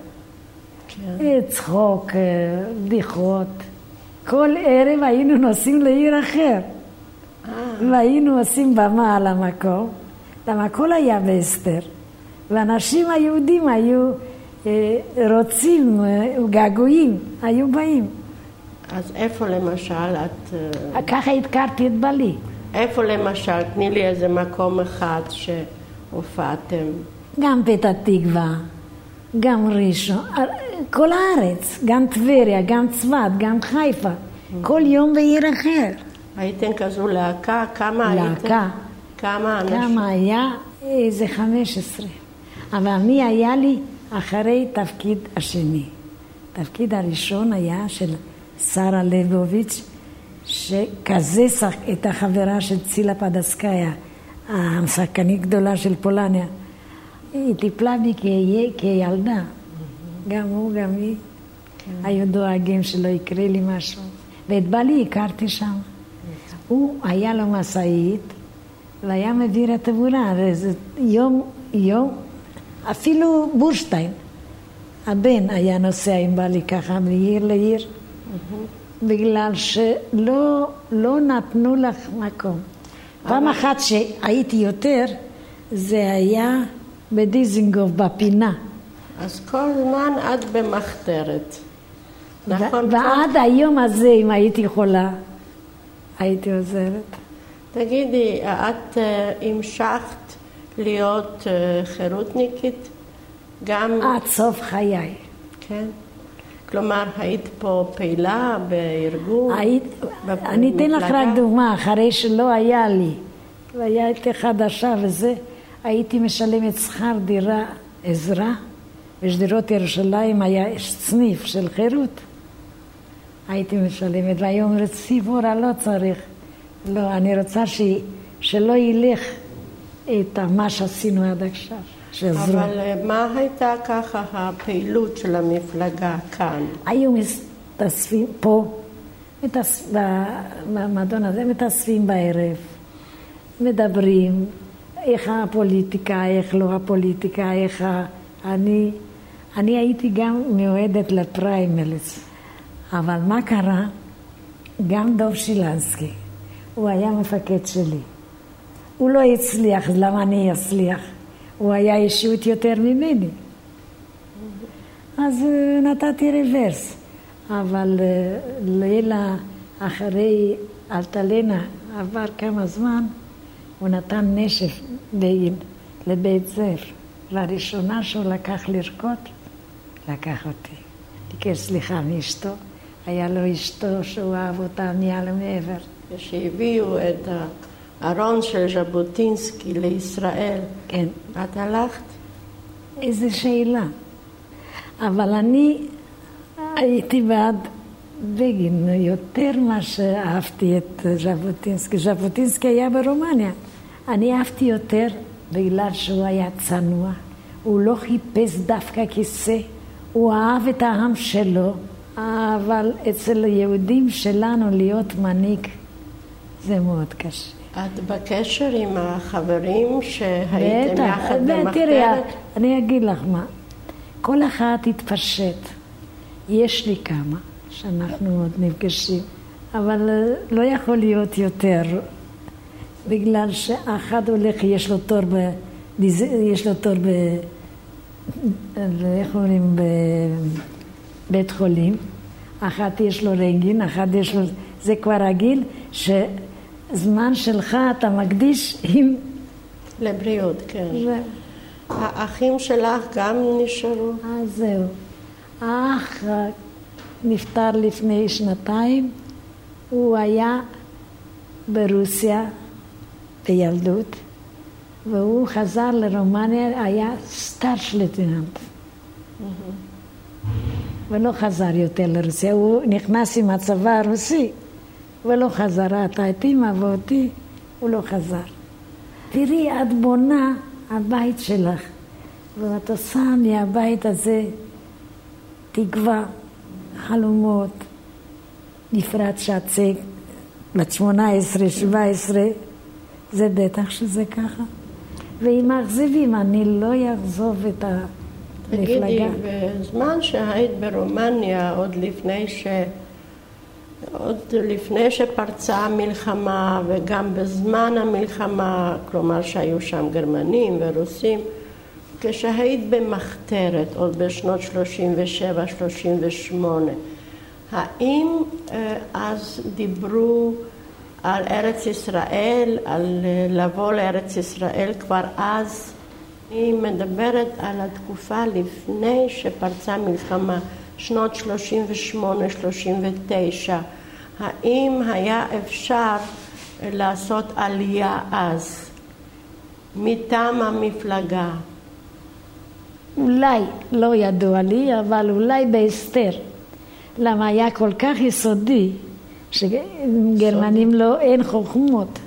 כן. אה, צחוק, אה, בדיחות. כל ערב היינו נוסעים לעיר אחר. והיינו עושים במה על המקום. למה הכל היה בהסתר. ואנשים היהודים היו אה, רוצים, אה, געגועים, היו באים. אז איפה למשל את... אה, ככה הכרתי את בעלי. איפה למשל? תני לי איזה מקום אחד שהופעתם. גם פתח תקווה, גם ראשון, כל הארץ, גם טבריה, גם צפת, גם חיפה, כל יום בעיר אחר. הייתם כזו להקה? כמה הייתם? להקה. כמה אנשים? כמה היה? איזה חמש עשרה. אבל מי היה לי אחרי תפקיד השני? תפקיד הראשון היה של שרה ליבוביץ', שכזה שח... הייתה חברה של צילה פדסקאיה, השחקנית גדולה של פולניה. היא טיפלה בי כילדה. גם הוא, גם היא. היו דואגים שלא יקרה לי משהו. ואת בעלי הכרתי שם. הוא, היה לו משאית, והיה מביא רטבורה, וזה יום, יום, אפילו בורשטיין, הבן היה נוסע עם בעלי ככה מעיר לעיר. בגלל שלא לא נתנו לך מקום. פעם אחת שהייתי יותר, זה היה בדיזינגוף, בפינה. אז כל זמן את במחתרת. נכון? ועד כל... היום הזה, אם הייתי יכולה, הייתי עוזרת. תגידי, את אה, המשכת להיות אה, חירותניקית גם... עד סוף חיי. כן. כלומר, היית פה פעילה בארגון? היית, אני אתן לך רק דוגמה, אחרי שלא היה לי, והייתי חדשה וזה, הייתי משלמת שכר דירה עזרה, בשדרות ירושלים היה סניף של חירות. הייתי משלמת, והיום רציפורה לא צריך. לא, אני רוצה ש... שלא ילך את מה שעשינו עד עכשיו, שעזרו. אבל אה, מה הייתה ככה הפעילות של המפלגה כאן? היו מתאספים פה, מתאס... במועדון הזה מתאספים בערב, מדברים, איך הפוליטיקה, איך לא הפוליטיקה, איך ה... אני, אני הייתי גם מיועדת לפריימריז, אבל מה קרה? גם דב שילנסקי, הוא היה מפקד שלי. הוא לא הצליח, למה אני אצליח? הוא היה אישיות יותר ממני. אז אה, נתתי רוורס. אבל אה, לילה אחרי אלטלנה עבר כמה זמן, הוא נתן נשף לבית זר. לראשונה שהוא לקח לרקוד, לקח אותי. ביקש סליחה מאשתו, היה לו אשתו שהוא אהב אותה מעל ומעבר. כשהביאו את הארון של ז'בוטינסקי לישראל, כן. את הלכת? איזו שאלה. אבל אני הייתי בעד בגין יותר ממה שאהבתי את ז'בוטינסקי. ז'בוטינסקי היה ברומניה. אני אהבתי יותר בגלל שהוא היה צנוע. הוא לא חיפש דווקא כיסא, הוא אהב את העם שלו, אבל אצל היהודים שלנו להיות מנהיג זה מאוד קשה. את בקשר עם החברים שהייתם יחד במחתרת? תראי, אני אגיד לך מה, כל אחד התפשט. יש לי כמה שאנחנו עוד נפגשים, אבל אה, לא יכול להיות יותר, בגלל שאחד הולך, יש לו תור ב... יש לו תור ב... איך אומרים? בבית חולים, אחת יש לו רנגין, אחת יש לו... זה כבר רגיל, שזמן שלך אתה מקדיש עם... לבריאות, כן. ו... האחים שלך גם נשארו? אז זהו. האח נפטר לפני שנתיים, הוא היה ברוסיה בילדות, והוא חזר לרומניה, היה סטארש לטיננט. ולא חזר יותר לרוסיה, הוא נכנס עם הצבא הרוסי, ולא חזר, אתה את אימא ואותי, הוא לא חזר. תראי, את בונה הבית שלך, ואת עושה מהבית הזה תקווה, חלומות, נפרד שעצק, בת שמונה עשרה, שבע עשרה, זה בטח שזה ככה. ואם מאכזבים, אני לא אעזוב את המפלגה. תגידי, בזמן שהיית ברומניה, עוד לפני ש... עוד לפני שפרצה המלחמה וגם בזמן המלחמה, כלומר שהיו שם גרמנים ורוסים, כשהיית במחתרת, עוד בשנות 37-38, האם אה, אז דיברו על ארץ ישראל, על אה, לבוא לארץ ישראל כבר אז? היא מדברת על התקופה לפני שפרצה מלחמה, שנות 38-39. האם היה אפשר לעשות עלייה אז מטעם המפלגה? אולי, לא ידוע לי, אבל אולי בהסתר. למה היה כל כך יסודי, שגרמנים לא, אין חוכמות.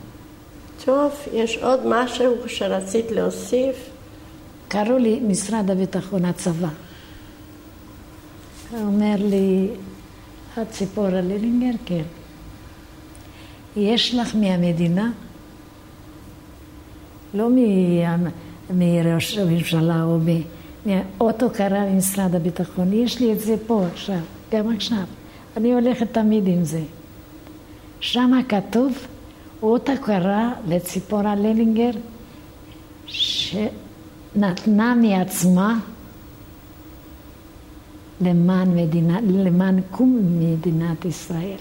טוב, יש עוד משהו שרצית להוסיף? קראו לי משרד הביטחון, הצבא. הוא אומר לי, את ציפורה לילינגר? כן. יש לך מהמדינה? לא מראש הממשלה או מ... אוטו קרא ממשרד הביטחון, יש לי את זה פה עכשיו, גם עכשיו. אני הולכת תמיד עם זה. שם כתוב, אות הכרה לציפורה ללינגר, שנתנה מעצמה למען, מדינה, למען קום מדינת ישראל.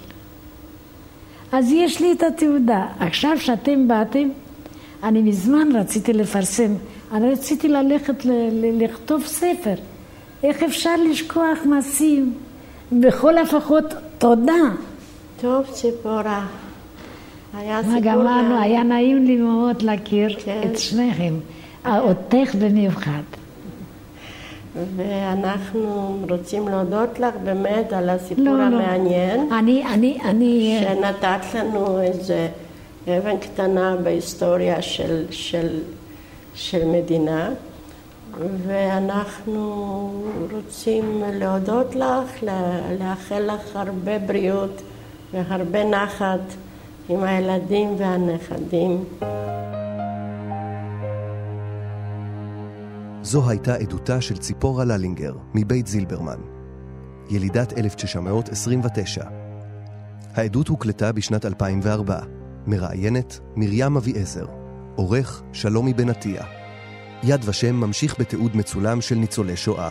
אז יש לי את התעודה. עכשיו שאתם באתם, אני מזמן רציתי לפרסם אני רציתי ללכת ל- לכתוב ספר. איך אפשר לשכוח מעשים? בכל לפחות תודה. טוב, ציפורה. היה סיפור... גמרנו, היה נעים לי מאוד להכיר כן. את שניכם. אותך במיוחד. ואנחנו רוצים להודות לך באמת על הסיפור לא, לא. המעניין. לא. אני, אני, אני... שנתת לנו איזה אבן קטנה בהיסטוריה של, של של מדינה, ואנחנו רוצים להודות לך, לאחל לך הרבה בריאות והרבה נחת עם הילדים והנכדים. זו הייתה עדותה של ציפורה ללינגר, מבית זילברמן, ילידת 1929. העדות הוקלטה בשנת 2004. מראיינת מרים אביעזר. עורך שלומי בן עטיה. יד ושם ממשיך בתיעוד מצולם של ניצולי שואה.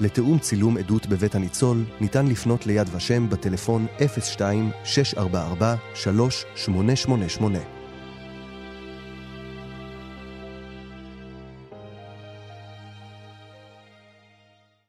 לתיאום צילום עדות בבית הניצול ניתן לפנות ליד ושם בטלפון 02-644-3888.